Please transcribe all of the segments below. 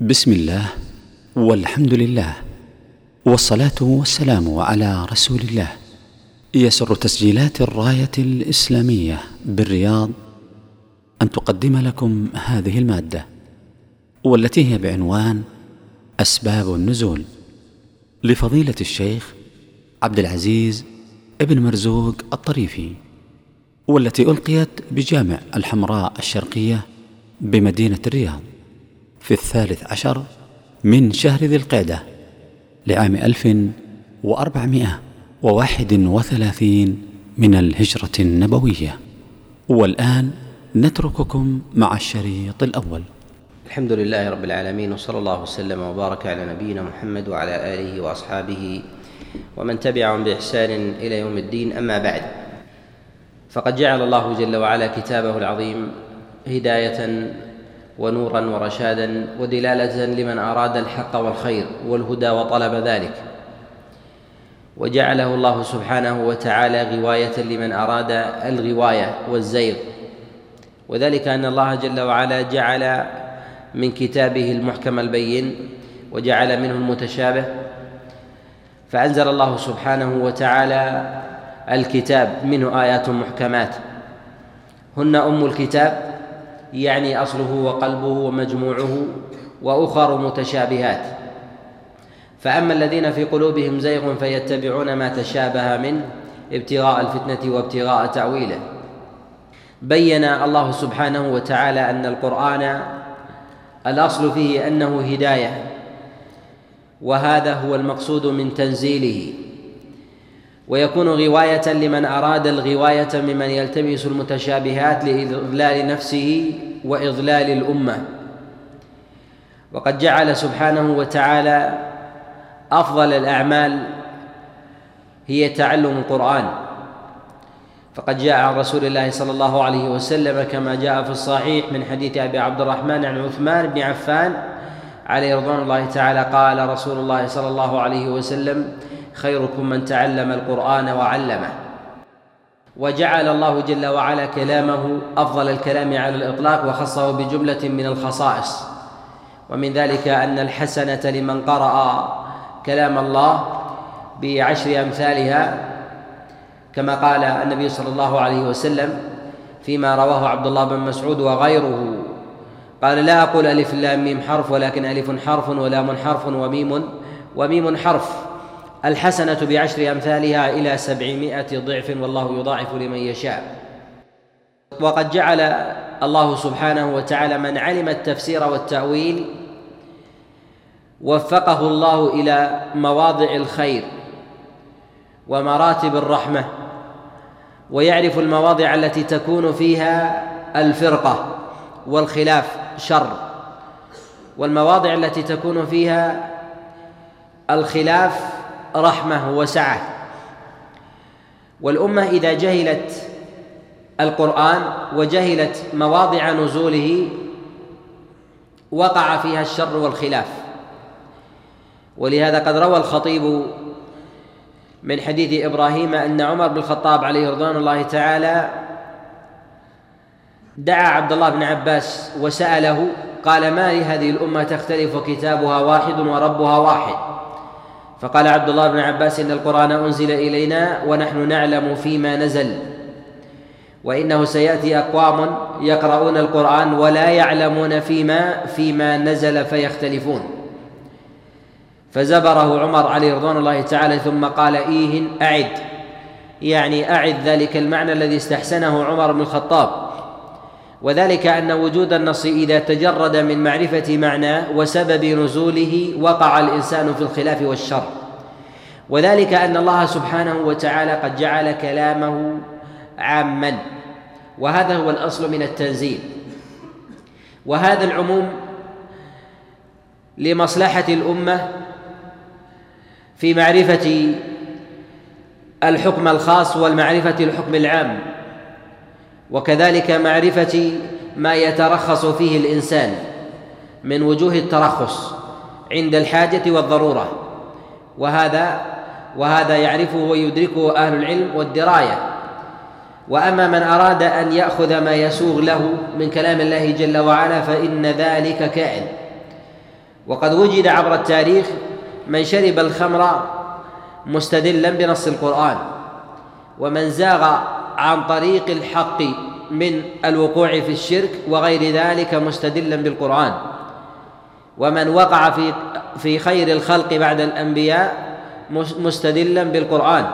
بسم الله والحمد لله والصلاة والسلام على رسول الله. يسر تسجيلات الراية الإسلامية بالرياض أن تقدم لكم هذه المادة والتي هي بعنوان أسباب النزول لفضيلة الشيخ عبد العزيز ابن مرزوق الطريفي والتي ألقيت بجامع الحمراء الشرقية بمدينة الرياض. في الثالث عشر من شهر ذي القعدة لعام ألف وأربعمائة وواحد وثلاثين من الهجرة النبوية. والآن نترككم مع الشريط الأول. الحمد لله رب العالمين وصلى الله وسلم وبارك على نبينا محمد وعلى آله وأصحابه ومن تبعهم بإحسان إلى يوم الدين أما بعد. فقد جعل الله جل وعلا كتابه العظيم هداية ونورا ورشادا ودلالة لمن أراد الحق والخير والهدى وطلب ذلك. وجعله الله سبحانه وتعالى غواية لمن أراد الغواية والزيغ. وذلك أن الله جل وعلا جعل من كتابه المحكم البين وجعل منه المتشابه. فأنزل الله سبحانه وتعالى الكتاب منه آيات محكمات. هن أم الكتاب يعني أصله وقلبه ومجموعه وأخر متشابهات. فأما الذين في قلوبهم زيغ فيتبعون ما تشابه منه ابتغاء الفتنة وابتغاء تأويله. بين الله سبحانه وتعالى أن القرآن الأصل فيه أنه هداية وهذا هو المقصود من تنزيله. ويكون غواية لمن أراد الغواية ممن يلتمس المتشابهات لإضلال نفسه وإضلال الأمة. وقد جعل سبحانه وتعالى أفضل الأعمال هي تعلم القرآن. فقد جاء عن رسول الله صلى الله عليه وسلم كما جاء في الصحيح من حديث أبي عبد الرحمن عن عثمان بن عفان عليه رضوان الله تعالى قال رسول الله صلى الله عليه وسلم خيركم من تعلم القرآن وعلمه. وجعل الله جل وعلا كلامه أفضل الكلام على الإطلاق وخصه بجملة من الخصائص. ومن ذلك أن الحسنة لمن قرأ كلام الله بعشر أمثالها كما قال النبي صلى الله عليه وسلم فيما رواه عبد الله بن مسعود وغيره. قال لا أقول ألف لام ميم حرف ولكن ألف حرف ولام حرف وميم وميم حرف. الحسنة بعشر أمثالها إلى سبعمائة ضعف والله يضاعف لمن يشاء. وقد جعل الله سبحانه وتعالى من علم التفسير والتأويل وفقه الله إلى مواضع الخير ومراتب الرحمة ويعرف المواضع التي تكون فيها الفرقة والخلاف شر والمواضع التي تكون فيها الخلاف رحمة وسعة. والأمة إذا جهلت القرآن وجهلت مواضع نزوله وقع فيها الشر والخلاف. ولهذا قد روى الخطيب من حديث إبراهيم أن عمر بن الخطاب عليه رضوان الله تعالى دعا عبد الله بن عباس وسأله قال ما لهذه الأمة تختلف كتابها واحد وربها واحد؟ فقال عبد الله بن عباس إن القرآن أنزل إلينا ونحن نعلم فيما نزل وإنه سيأتي أقوام يقرؤون القرآن ولا يعلمون فيما فيما نزل فيختلفون. فزبره عمر عليه رضوان الله تعالى ثم قال إيه أعد يعني أعد ذلك المعنى الذي استحسنه عمر بن الخطاب. وذلك أن وجود النص إذا تجرد من معرفة معناه وسبب نزوله وقع الإنسان في الخلاف والشر. وذلك أن الله سبحانه وتعالى قد جعل كلامه عاما. وهذا هو الأصل من التنزيل. وهذا العموم لمصلحة الأمة في معرفة الحكم الخاص والمعرفة الحكم العام. وكذلك معرفة ما يترخص فيه الإنسان من وجوه الترخص عند الحاجة والضرورة. وهذا وهذا يعرفه ويدركه أهل العلم والدراية. وأما من أراد أن يأخذ ما يسوغ له من كلام الله جل وعلا فإن ذلك كائن. وقد وجد عبر التاريخ من شرب الخمر مستدلا بنص القرآن ومن زاغ عن طريق الحق من الوقوع في الشرك وغير ذلك مستدلا بالقرآن. ومن وقع في في خير الخلق بعد الأنبياء مستدلا بالقرآن.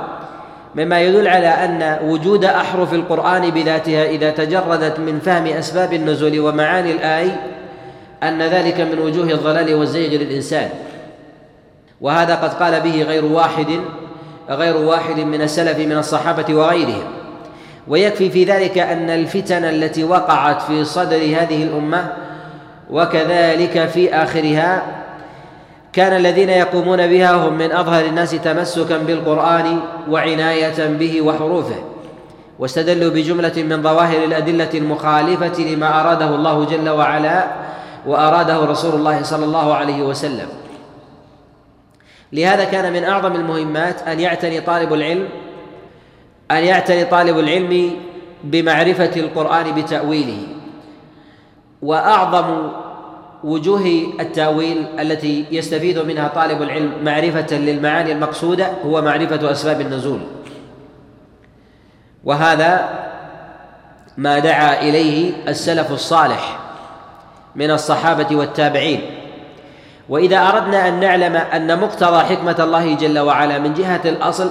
مما يدل على أن وجود أحرف القرآن بذاتها إذا تجردت من فهم أسباب النزول ومعاني الآي أن ذلك من وجوه الضلال والزيغ للإنسان. وهذا قد قال به غير واحد غير واحد من السلف من الصحابة وغيرهم. ويكفي في ذلك أن الفتن التي وقعت في صدر هذه الأمة وكذلك في آخرها كان الذين يقومون بها هم من أظهر الناس تمسكا بالقرآن وعناية به وحروفه واستدلوا بجملة من ظواهر الأدلة المخالفة لما أراده الله جل وعلا وأراده رسول الله صلى الله عليه وسلم. لهذا كان من أعظم المهمات أن يعتني طالب العلم أن يعتني طالب العلم بمعرفة القرآن بتأويله. وأعظم وجوه التأويل التي يستفيد منها طالب العلم معرفة للمعاني المقصودة هو معرفة أسباب النزول. وهذا ما دعا إليه السلف الصالح من الصحابة والتابعين. وإذا أردنا أن نعلم أن مقتضى حكمة الله جل وعلا من جهة الأصل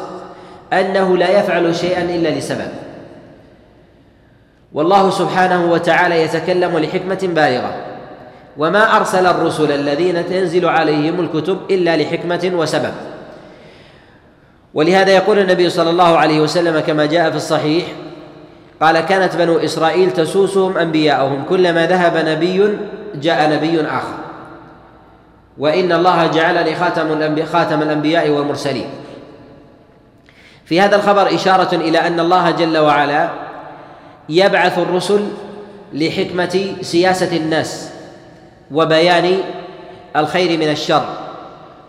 أنه لا يفعل شيئا إلا لسبب. والله سبحانه وتعالى يتكلم لحكمة بالغة. وما أرسل الرسل الذين تنزل عليهم الكتب إلا لحكمة وسبب. ولهذا يقول النبي صلى الله عليه وسلم كما جاء في الصحيح قال كانت بنو إسرائيل تسوسهم أنبياءهم كلما ذهب نبي جاء نبي آخر. وإن الله جعلني خاتم الأنبياء والمرسلين. في هذا الخبر إشارة إلى أن الله جل وعلا يبعث الرسل لحكمة سياسة الناس وبيان الخير من الشر.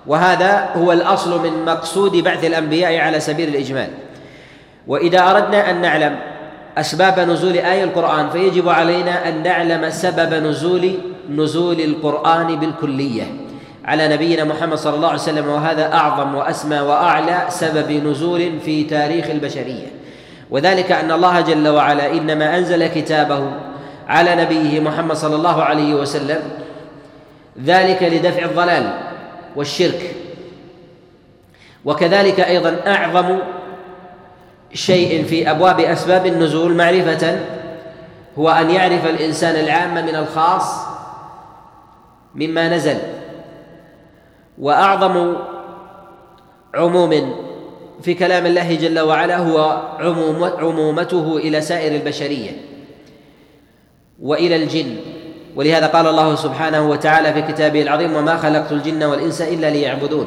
وهذا هو الأصل من مقصود بعث الأنبياء على سبيل الإجمال. وإذا أردنا أن نعلم أسباب نزول اي القرآن فيجب علينا أن نعلم سبب نزول نزول القرآن بالكلية. على نبينا محمد صلى الله عليه وسلم وهذا أعظم وأسمى وأعلى سبب نزول في تاريخ البشرية. وذلك أن الله جل وعلا إنما أنزل كتابه على نبيه محمد صلى الله عليه وسلم ذلك لدفع الضلال والشرك. وكذلك أيضا أعظم شيء في أبواب أسباب النزول معرفة هو أن يعرف الإنسان العام من الخاص مما نزل. وأعظم عموم في كلام الله جل وعلا هو عمومته إلى سائر البشرية وإلى الجن. ولهذا قال الله سبحانه وتعالى في كتابه العظيم وما خلقت الجن والإنس إلا ليعبدون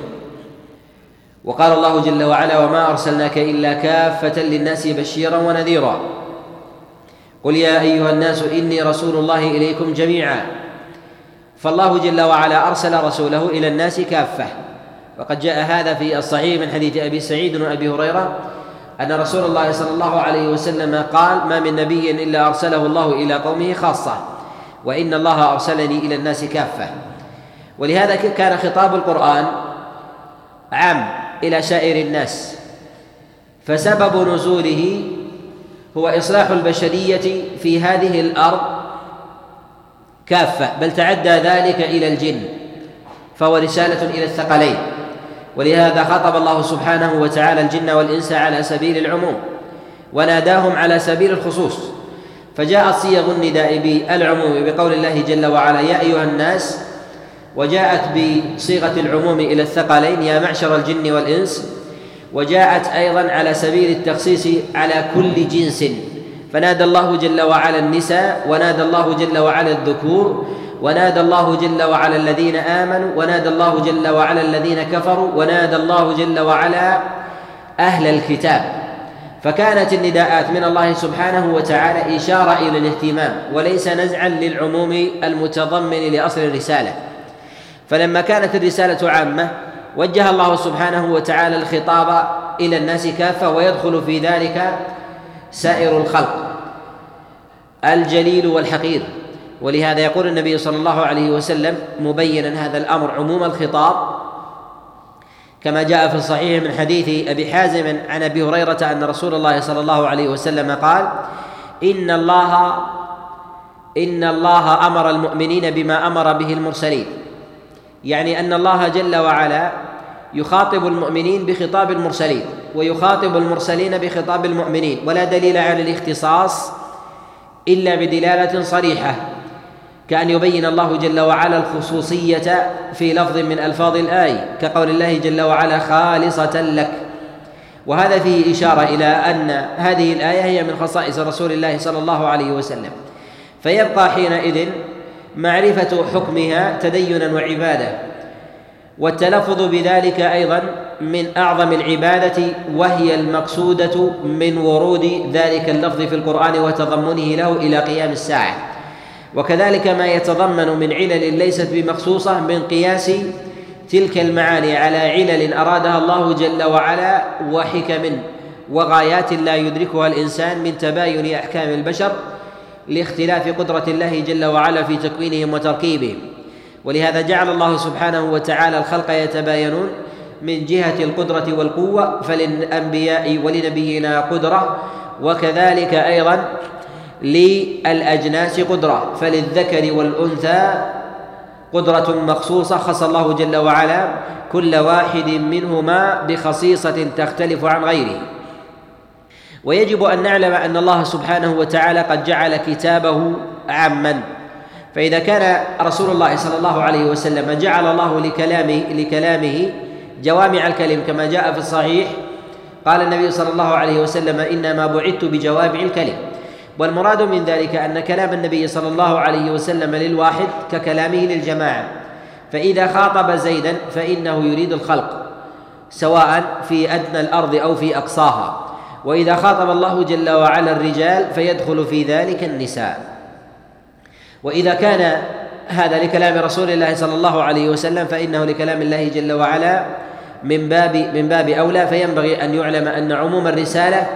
وقال الله جل وعلا وما أرسلناك إلا كافة للناس بشيرا ونذيرا قل يا أيها الناس إني رسول الله إليكم جميعا. فالله جل وعلا أرسل رسوله إلى الناس كافة. وقد جاء هذا في الصحيح من حديث أبي سعيد وابي هريرة أن رسول الله صلى الله عليه وسلم قال ما من نبي إلا أرسله الله إلى قومه خاصة وإن الله أرسلني إلى الناس كافة. ولهذا كان خطاب القرآن عام إلى سائر الناس. فسبب نزوله هو إصلاح البشرية في هذه الأرض كافة بل تعدى ذلك إلى الجن فهو رسالة إلى الثقلين. ولهذا خطب الله سبحانه وتعالى الجن والإنس على سبيل العموم وناداهم على سبيل الخصوص. فجاءت صيغ النداء بالعموم بقول الله جل وعلا يا أيها الناس وجاءت بصيغة العموم إلى الثقلين يا معشر الجن والإنس وجاءت أيضا على سبيل التخصيص على كل جنس. فنادى الله جل وعلا النساء ونادى الله جل وعلا الذكور ونادى الله جل وعلا الذين آمنوا ونادى الله جل وعلا الذين كفروا ونادى الله جل وعلا أهل الكتاب. فكانت النداءات من الله سبحانه وتعالى إشارة إلى الاهتمام وليس نزعا للعموم المتضمن لأصل الرسالة. فلما كانت الرسالة عامة وجه الله سبحانه وتعالى الخطاب إلى الناس كافة ويدخل في ذلك سائر الخلق الجليل والحقير. ولهذا يقول النبي صلى الله عليه وسلم مبينا هذا الأمر عموم الخطاب كما جاء في الصحيح من حديث أبي حازم عن أبي هريرة أن رسول الله صلى الله عليه وسلم قال إن الله إن الله أمر المؤمنين بما أمر به المرسلين. يعني أن الله جل وعلا يخاطب المؤمنين بخطاب المرسلين ويخاطب المرسلين بخطاب المؤمنين ولا دليل على الاختصاص إلا بدلالة صريحة كأن يبين الله جل وعلا الخصوصية في لفظ من ألفاظ الآية كقول الله جل وعلا خالصة لك. وهذا فيه إشارة إلى أن هذه الآية هي من خصائص رسول الله صلى الله عليه وسلم. فيبقى حينئذ معرفة حكمها تدينا وعبادة. والتلفظ بذلك أيضا من أعظم العبادة وهي المقصودة من ورود ذلك اللفظ في القرآن وتضمنه له إلى قيام الساعة. وكذلك ما يتضمن من علل ليست بمخصوصة من قياس تلك المعاني على علل أرادها الله جل وعلا وحكم وغايات لا يدركها الإنسان من تباين أحكام البشر لاختلاف قدرة الله جل وعلا في تكوينهم وتركيبهم. ولهذا جعل الله سبحانه وتعالى الخلق يتباينون من جهة القدرة والقوة فللأنبياء ولنبينا قدرة وكذلك أيضا للأجناس قدرة فللذكر والأنثى قدرة مخصوصة خص الله جل وعلا كل واحد منهما بخصيصة تختلف عن غيره. ويجب أن نعلم أن الله سبحانه وتعالى قد جعل كتابه عاما. فإذا كان رسول الله صلى الله عليه وسلم جعل الله لكلامه لكلامه جوامع الكلم كما جاء في الصحيح قال النبي صلى الله عليه وسلم إنما بعثت بجوامع الكلم. والمراد من ذلك أن كلام النبي صلى الله عليه وسلم للواحد ككلامه للجماعة. فإذا خاطب زيدا فإنه يريد الخلق سواء في أدنى الأرض أو في أقصاها. وإذا خاطب الله جل وعلا الرجال فيدخل في ذلك النساء. وإذا كان هذا لكلام رسول الله صلى الله عليه وسلم فإنه لكلام الله جل وعلا من باب من باب أولى فينبغي أن يعلم أن عموم الرسالة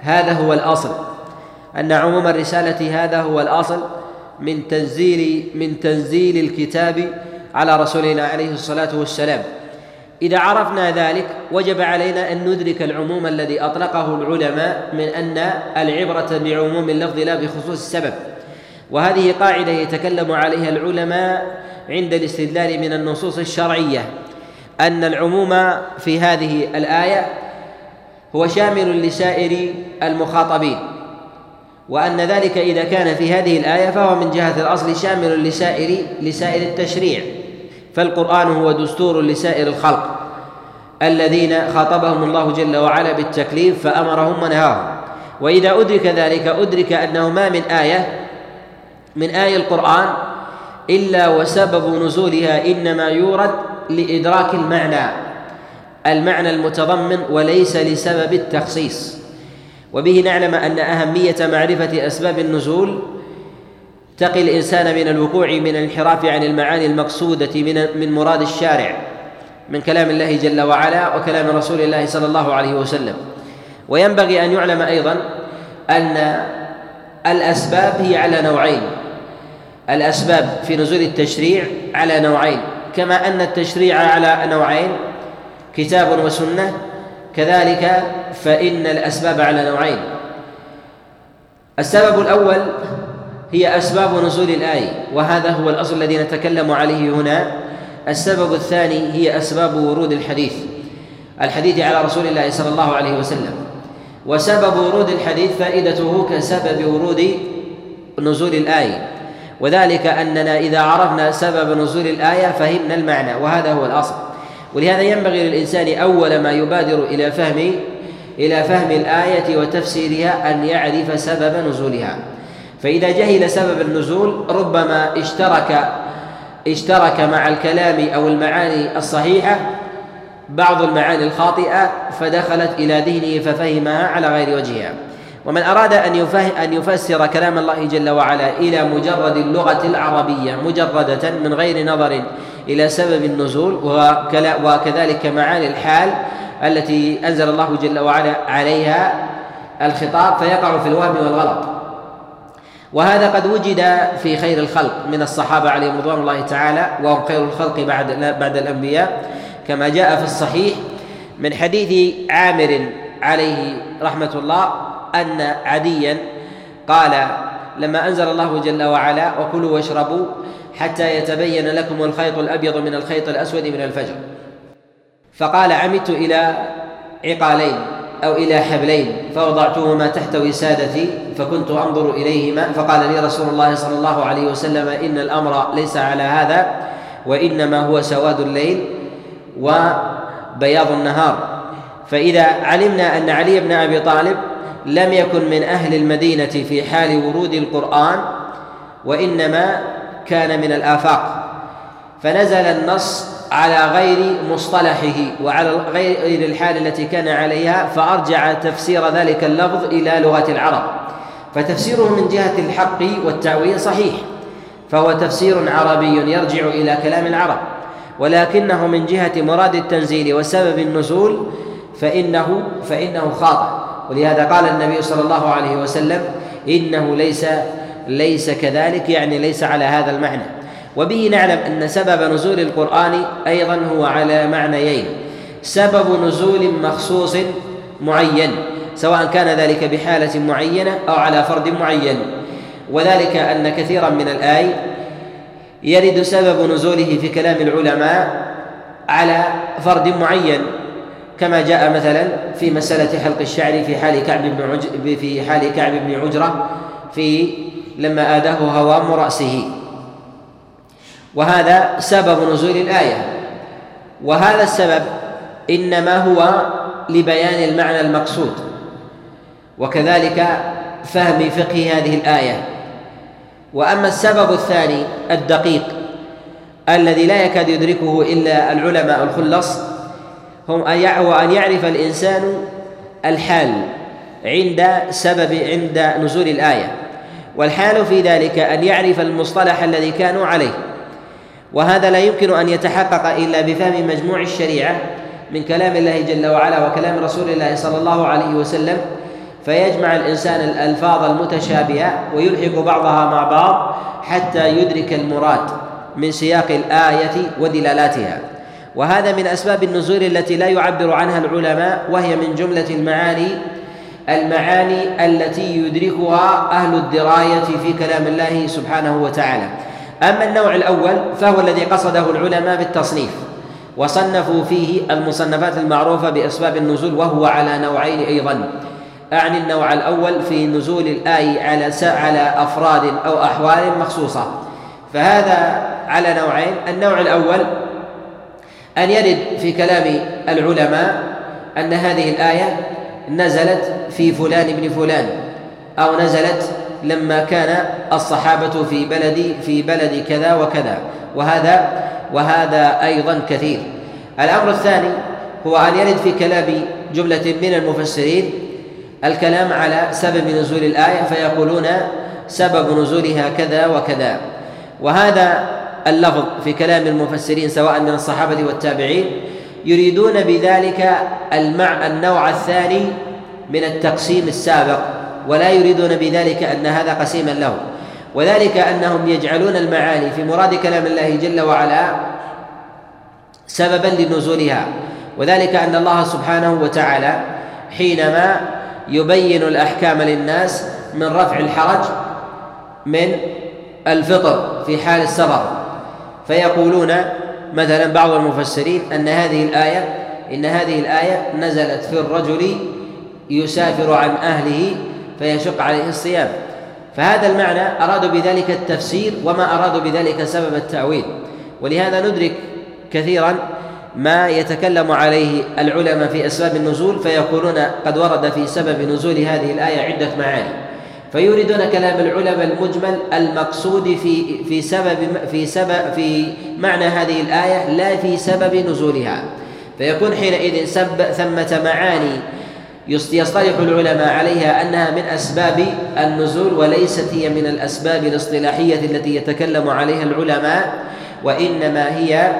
هذا هو الأصل. أن عموم الرسالة هذا هو الأصل من تنزيل من تنزيل الكتاب على رسولنا عليه الصلاة والسلام. إذا عرفنا ذلك وجب علينا أن ندرك العموم الذي أطلقه العلماء من أن العبرة بعموم اللفظ لا بخصوص السبب. وهذه قاعدة يتكلم عليها العلماء عند الاستدلال من النصوص الشرعية أن العموم في هذه الآية هو شامل لسائر المخاطبين وأن ذلك إذا كان في هذه الآية فهو من جهة الأصل شامل لسائر لسائر التشريع فالقرآن هو دستور لسائر الخلق الذين خاطبهم الله جل وعلا بالتكليف فأمرهم ونهاهم وإذا أدرك ذلك أدرك أنه ما من آية من آية القرآن إلا وسبب نزولها إنما يورد لإدراك المعنى المعنى المتضمن وليس لسبب التخصيص. وبه نعلم أن أهمية معرفة أسباب النزول تقي الإنسان من الوقوع من الانحراف عن المعاني المقصودة من من مراد الشارع من كلام الله جل وعلا وكلام رسول الله صلى الله عليه وسلم. وينبغي أن يعلم أيضا أن الأسباب هي على نوعين. الأسباب في نزول التشريع على نوعين كما أن التشريع على نوعين كتاب وسنة كذلك فإن الأسباب على نوعين. السبب الأول هي أسباب نزول الآية وهذا هو الأصل الذي نتكلم عليه هنا. السبب الثاني هي أسباب ورود الحديث الحديث على رسول الله صلى الله عليه وسلم. وسبب ورود الحديث فائدته كسبب ورود نزول الآية. وذلك أننا إذا عرفنا سبب نزول الآية فهمنا المعنى وهذا هو الأصل. ولهذا ينبغي للإنسان أول ما يبادر إلى فهم إلى فهم الآية وتفسيرها أن يعرف سبب نزولها. فإذا جهل سبب النزول ربما اشترك اشترك مع الكلام أو المعاني الصحيحة بعض المعاني الخاطئة فدخلت إلى ذهنه ففهمها على غير وجهها. ومن أراد أن أن يفسر كلام الله جل وعلا إلى مجرد اللغة العربية مجردة من غير نظر إلى سبب النزول وكذلك معاني الحال التي أنزل الله جل وعلا عليها الخطاب فيقع في الوهم والغلط. وهذا قد وجد في خير الخلق من الصحابة عليهم رضوان الله تعالى وهم خير الخلق بعد بعد الأنبياء. كما جاء في الصحيح من حديث عامر عليه رحمة الله أن عديا قال لما أنزل الله جل وعلا وكلوا واشربوا حتى يتبين لكم الخيط الأبيض من الخيط الأسود من الفجر. فقال عمدت إلى عقالين أو إلى حبلين فوضعتهما تحت وسادتي فكنت أنظر إليهما فقال لي رسول الله صلى الله عليه وسلم إن الأمر ليس على هذا وإنما هو سواد الليل وبياض النهار. فإذا علمنا أن علي بن أبي طالب لم يكن من أهل المدينة في حال ورود القرآن وإنما كان من الآفاق. فنزل النص على غير مصطلحه وعلى غير الحال التي كان عليها فأرجع تفسير ذلك اللفظ إلى لغة العرب. فتفسيره من جهة الحق والتأويل صحيح فهو تفسير عربي يرجع إلى كلام العرب. ولكنه من جهة مراد التنزيل وسبب النزول فإنه فإنه خاطئ. ولهذا قال النبي صلى الله عليه وسلم إنه ليس ليس كذلك يعني ليس على هذا المعنى. وبه نعلم أن سبب نزول القرآن أيضا هو على معنيين. سبب نزول مخصوص معين سواء كان ذلك بحالة معينة أو على فرد معين. وذلك أن كثيرا من الآي يرد سبب نزوله في كلام العلماء على فرد معين. كما جاء مثلا في مسألة حلق الشعر في حال كعب بن عج... في حال كعب بن عجرة في لما آداه هوام رأسه. وهذا سبب نزول الآية. وهذا السبب إنما هو لبيان المعنى المقصود. وكذلك فهم فقه هذه الآية. وأما السبب الثاني الدقيق الذي لا يكاد يدركه إلا العلماء الخلص هم أن يعرف الإنسان الحال عند سبب عند نزول الآية. والحال في ذلك أن يعرف المصطلح الذي كانوا عليه. وهذا لا يمكن أن يتحقق إلا بفهم مجموع الشريعة من كلام الله جل وعلا وكلام رسول الله صلى الله عليه وسلم. فيجمع الإنسان الألفاظ المتشابهة ويلحق بعضها مع بعض حتى يدرك المراد من سياق الآية ودلالاتها. وهذا من أسباب النزول التي لا يعبر عنها العلماء وهي من جملة المعاني المعاني التي يدركها أهل الدراية في كلام الله سبحانه وتعالى. أما النوع الأول فهو الذي قصده العلماء بالتصنيف وصنفوا فيه المصنفات المعروفة بأسباب النزول وهو على نوعين أيضا. أعني النوع الأول في نزول الآية على على أفراد أو أحوال مخصوصة. فهذا على نوعين. النوع الأول أن يرد في كلام العلماء أن هذه الآية نزلت في فلان ابن فلان أو نزلت لما كان الصحابة في بلد في بلد كذا وكذا. وهذا وهذا أيضا كثير. الأمر الثاني هو أن يرد في كلام جملة من المفسرين الكلام على سبب نزول الآية فيقولون سبب نزولها كذا وكذا. وهذا اللفظ في كلام المفسرين سواء من الصحابة والتابعين يريدون بذلك المع النوع الثاني من التقسيم السابق ولا يريدون بذلك أن هذا قسيما له وذلك أنهم يجعلون المعاني في مراد كلام الله جل وعلا سببا لنزولها. وذلك أن الله سبحانه وتعالى حينما يبين الأحكام للناس من رفع الحرج من الفطر في حال السفر. فيقولون مثلا بعض المفسرين أن هذه الآية إن هذه الآية نزلت في الرجل يسافر عن أهله فيشق عليه الصيام. فهذا المعنى أرادوا بذلك التفسير وما أرادوا بذلك سبب التأويل. ولهذا ندرك كثيرا ما يتكلم عليه العلماء في أسباب النزول فيقولون قد ورد في سبب نزول هذه الآية عدة معاني. فيريدون كلام العلماء المجمل المقصود في في سبب في سبب في معنى هذه الآية لا في سبب نزولها. فيكون حينئذ ثمة معاني يصطلح العلماء عليها أنها من أسباب النزول وليست هي من الأسباب الاصطلاحية التي يتكلم عليها العلماء وإنما هي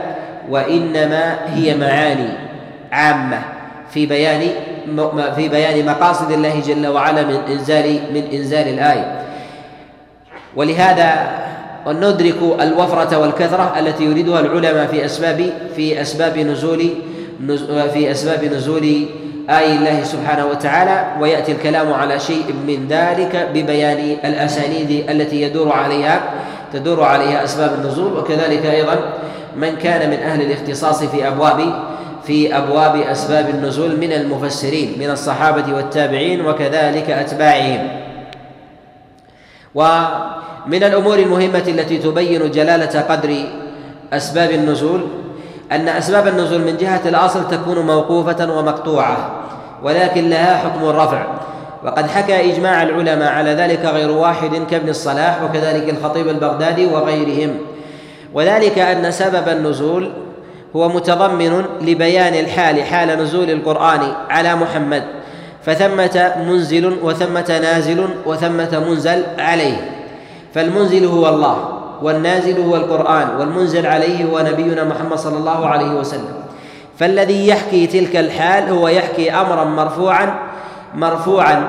وإنما هي معاني عامة في بيان في بيان مقاصد الله جل وعلا من انزال من إنزال الآية. ولهذا ندرك الوفرة والكثرة التي يريدها العلماء في أسباب في أسباب نزول في أسباب نزول آي الله سبحانه وتعالى ويأتي الكلام على شيء من ذلك ببيان الأسانيد التي يدور عليها تدور عليها أسباب النزول. وكذلك أيضا من كان من أهل الاختصاص في أبواب في أبواب أسباب النزول من المفسرين من الصحابة والتابعين وكذلك أتباعهم. ومن الأمور المهمة التي تبين جلالة قدر أسباب النزول أن أسباب النزول من جهة الأصل تكون موقوفة ومقطوعة ولكن لها حكم الرفع وقد حكى إجماع العلماء على ذلك غير واحد كابن الصلاح وكذلك الخطيب البغدادي وغيرهم. وذلك أن سبب النزول هو متضمن لبيان الحال حال نزول القرآن على محمد فثمة منزل وثمة نازل وثمة منزل عليه. فالمنزل هو الله والنازل هو القرآن والمنزل عليه هو نبينا محمد صلى الله عليه وسلم. فالذي يحكي تلك الحال هو يحكي أمرا مرفوعا مرفوعا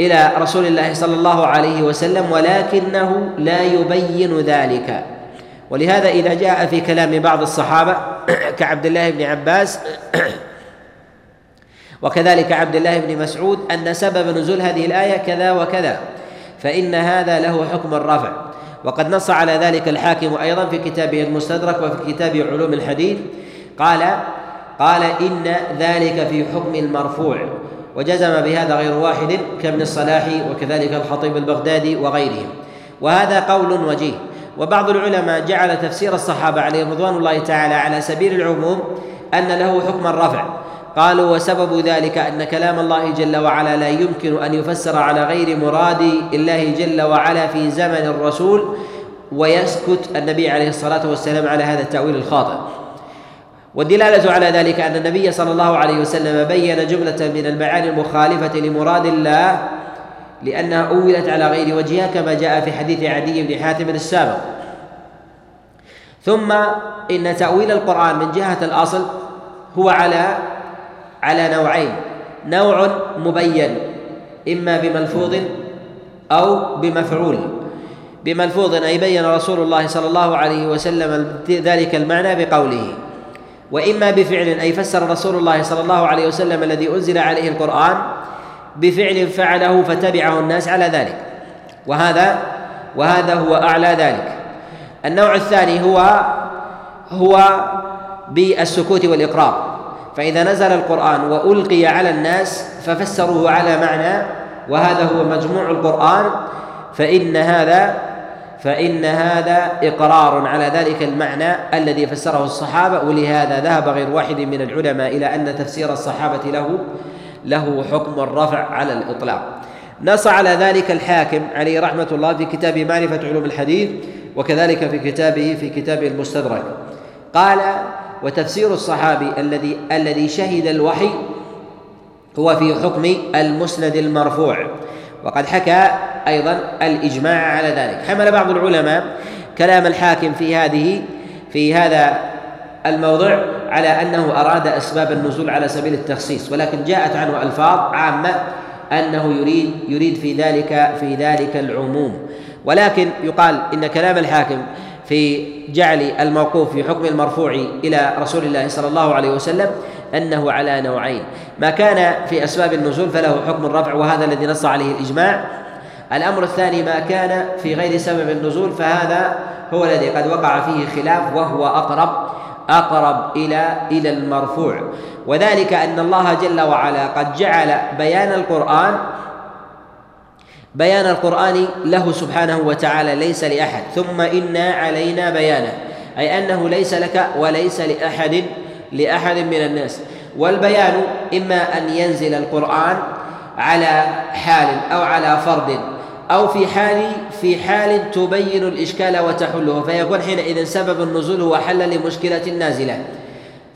إلى رسول الله صلى الله عليه وسلم ولكنه لا يبين ذلك. ولهذا إذا جاء في كلام بعض الصحابة كعبد الله بن عباس وكذلك عبد الله بن مسعود أن سبب نزول هذه الآية كذا وكذا فإن هذا له حكم الرفع وقد نص على ذلك الحاكم أيضا في كتابه المستدرك وفي كتاب علوم الحديث. قال قال إن ذلك في حكم المرفوع وجزم بهذا غير واحد كابن الصلاح وكذلك الخطيب البغدادي وغيرهم. وهذا قول وجيه. وبعض العلماء جعل تفسير الصحابة عليهم رضوان الله تعالى على سبيل العموم أن له حكم الرفع. قالوا وسبب ذلك أن كلام الله جل وعلا لا يمكن أن يفسر على غير مراد الله جل وعلا في زمن الرسول ويسكت النبي عليه الصلاة والسلام على هذا التأويل الخاطئ. والدلالة على ذلك أن النبي صلى الله عليه وسلم بين جملة من المعاني المخالفة لمراد الله لأنها أولت على غير وجهها كما جاء في حديث عدي بن حاتم السابق. ثم إن تأويل القرآن من جهة الأصل هو على على نوعين. نوع مبين إما بملفوظ أو بمفعول. بملفوظ أي بين رسول الله صلى الله عليه وسلم ذلك المعنى بقوله. وإما بفعل أي فسر رسول الله صلى الله عليه وسلم الذي أنزل عليه القرآن بفعل فعله فتبعه الناس على ذلك. وهذا وهذا هو أعلى ذلك. النوع الثاني هو هو بالسكوت والإقرار. فإذا نزل القرآن وألقي على الناس ففسروه على معنى وهذا هو مجموع القرآن فإن هذا فإن هذا إقرار على ذلك المعنى الذي فسره الصحابة ولهذا ذهب غير واحد من العلماء إلى أن تفسير الصحابة له له حكم الرفع على الإطلاق. نص على ذلك الحاكم عليه رحمة الله في كتاب معرفة علوم الحديث وكذلك في كتابه في كتابه المستدرك. قال وتفسير الصحابي الذي الذي شهد الوحي هو في حكم المسند المرفوع. وقد حكى أيضا الإجماع على ذلك. حمل بعض العلماء كلام الحاكم في هذه في هذا الموضع على أنه أراد أسباب النزول على سبيل التخصيص ولكن جاءت عنه ألفاظ عامة أنه يريد يريد في ذلك في ذلك العموم. ولكن يقال إن كلام الحاكم في جعل الموقوف في حكم المرفوع إلى رسول الله صلى الله عليه وسلم أنه على نوعين. ما كان في أسباب النزول فله حكم الرفع وهذا الذي نص عليه الإجماع. الأمر الثاني ما كان في غير سبب النزول فهذا هو الذي قد وقع فيه خلاف وهو أقرب أقرب إلى إلى المرفوع. وذلك أن الله جل وعلا قد جعل بيان القرآن بيان القرآن له سبحانه وتعالى ليس لأحد. ثم إنا علينا بيانه أي أنه ليس لك وليس لأحد لأحد من الناس. والبيان إما أن ينزل القرآن على حال أو على فرد أو في حال في حال تبين الإشكال وتحله فيكون حينئذ سبب النزول هو حل لمشكلة نازلة.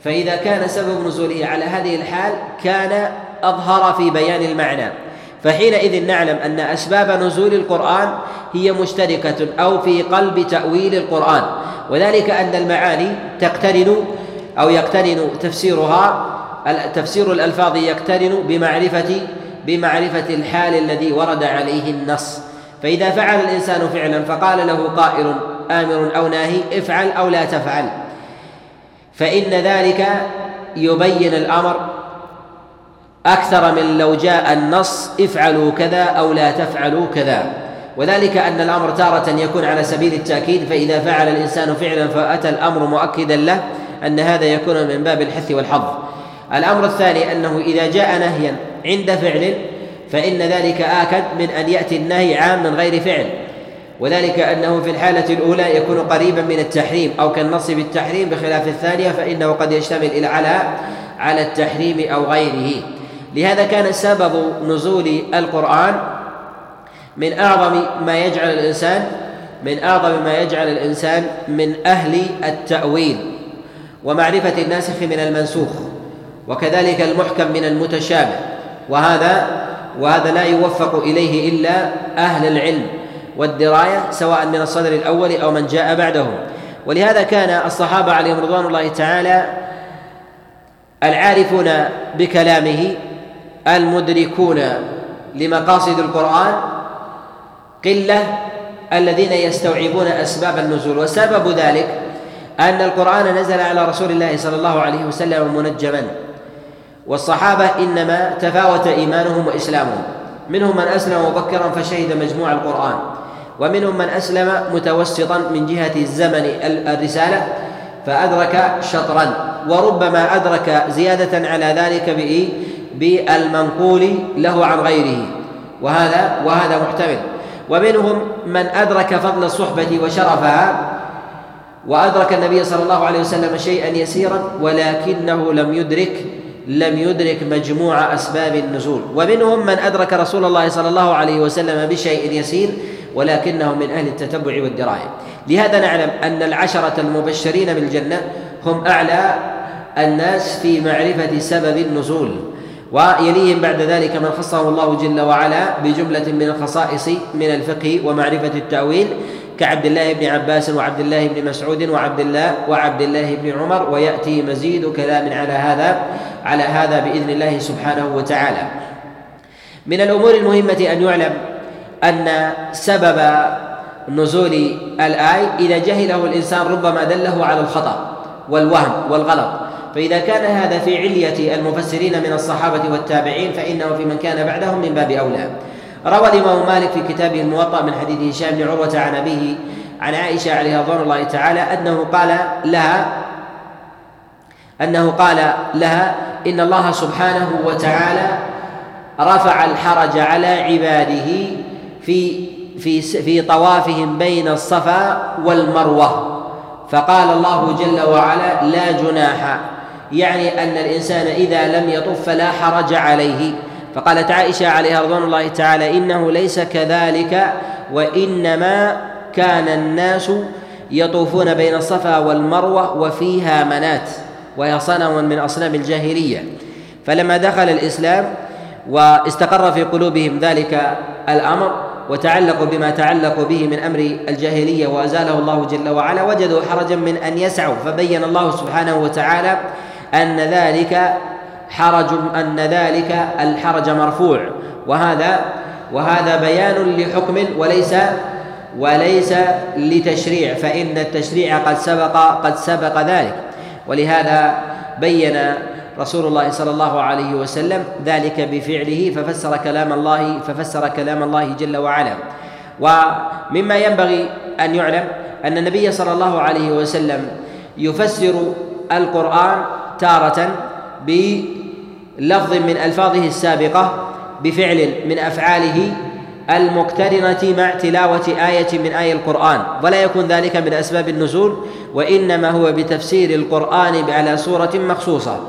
فإذا كان سبب نزوله على هذه الحال كان أظهر في بيان المعنى. فحينئذ نعلم أن أسباب نزول القرآن هي مشتركة أو في قلب تأويل القرآن. وذلك أن المعاني تقترن أو يقترن تفسيرها تفسير الألفاظ يقترن بمعرفة بمعرفة الحال الذي ورد عليه النص. فإذا فعل الإنسان فعلا فقال له قائل آمر أو ناهي افعل أو لا تفعل. فإن ذلك يبين الأمر أكثر من لو جاء النص افعلوا كذا أو لا تفعلوا كذا. وذلك أن الأمر تارة يكون على سبيل التأكيد فإذا فعل الإنسان فعلا فأتى الأمر مؤكدا له أن هذا يكون من باب الحث والحظ. الأمر الثاني أنه إذا جاء نهيا عند فعل فإن ذلك آكد من أن يأتي النهي عام من غير فعل. وذلك أنه في الحالة الأولى يكون قريبا من التحريم أو كالنص بالتحريم بخلاف الثانية فإنه قد يشتمل إلى على على التحريم أو غيره. لهذا كان سبب نزول القرآن من أعظم ما يجعل الإنسان من أعظم ما يجعل الإنسان من أهل التأويل ومعرفة الناسخ من المنسوخ وكذلك المحكم من المتشابه. وهذا وهذا لا يوفق إليه إلا أهل العلم والدراية سواء من الصدر الأول أو من جاء بعدهم ولهذا كان الصحابة عليهم رضوان الله تعالى العارفون بكلامه المدركون لمقاصد القرآن قلة الذين يستوعبون أسباب النزول. وسبب ذلك أن القرآن نزل على رسول الله صلى الله عليه وسلم منجما. والصحابة إنما تفاوت إيمانهم وإسلامهم. منهم من أسلم مبكرا فشهد مجموع القرآن. ومنهم من أسلم متوسطا من جهة الزمن الرسالة فأدرك شطرا. وربما أدرك زيادة على ذلك بإيه؟ بالمنقول له عن غيره. وهذا وهذا محتمل. ومنهم من أدرك فضل الصحبة وشرفها وأدرك النبي صلى الله عليه وسلم شيئا يسيرا ولكنه لم يدرك لم يدرك مجموع أسباب النزول. ومنهم من أدرك رسول الله صلى الله عليه وسلم بشيء يسير ولكنه من أهل التتبع والدراية. لهذا نعلم أن العشرة المبشرين بالجنة هم أعلى الناس في معرفة سبب النزول. ويليهم بعد ذلك من خصه الله جل وعلا بجملة من الخصائص من الفقه ومعرفة التأويل كعبد الله بن عباس وعبد الله بن مسعود وعبد الله وعبد الله بن عمر. ويأتي مزيد كلام على هذا. على هذا بإذن الله سبحانه وتعالى. من الأمور المهمة أن يعلم أن سبب نزول الآية إذا جهله الإنسان ربما دله على الخطأ والوهم والغلط. فإذا كان هذا في علية المفسرين من الصحابة والتابعين فإنه في من كان بعدهم من باب أولى. روى الإمام مالك في كتابه الموطأ من حديث هشام بن عروة عن أبيه عن عائشة عليها رضوان الله تعالى أنه قال لها أنه قال لها إن الله سبحانه وتعالى رفع الحرج على عباده في في في طوافهم بين الصفا والمروة. فقال الله جل وعلا لا جناح يعني أن الإنسان إذا لم يطف فلا حرج عليه. فقالت عائشة عليها رضوان الله تعالى إنه ليس كذلك وإنما كان الناس يطوفون بين الصفا والمروة وفيها منات. وهي صنم من أصنام الجاهلية. فلما دخل الإسلام واستقر في قلوبهم ذلك الأمر وتعلقوا بما تعلقوا به من أمر الجاهلية وأزاله الله جل وعلا وجدوا حرجا من أن يسعوا. فبين الله سبحانه وتعالى أن ذلك حرج أن ذلك الحرج مرفوع. وهذا وهذا بيان لحكم وليس وليس لتشريع. فإن التشريع قد سبق قد سبق ذلك. ولهذا بين رسول الله صلى الله عليه وسلم ذلك بفعله ففسر كلام الله ففسر كلام الله جل وعلا. ومما ينبغي أن يعلم أن النبي صلى الله عليه وسلم يفسر القرآن تارة بلفظ من ألفاظه السابقة بفعل من أفعاله المقترنة مع تلاوة آية من آي القرآن ولا يكون ذلك من أسباب النزول وإنما هو بتفسير القرآن على صورة مخصوصة.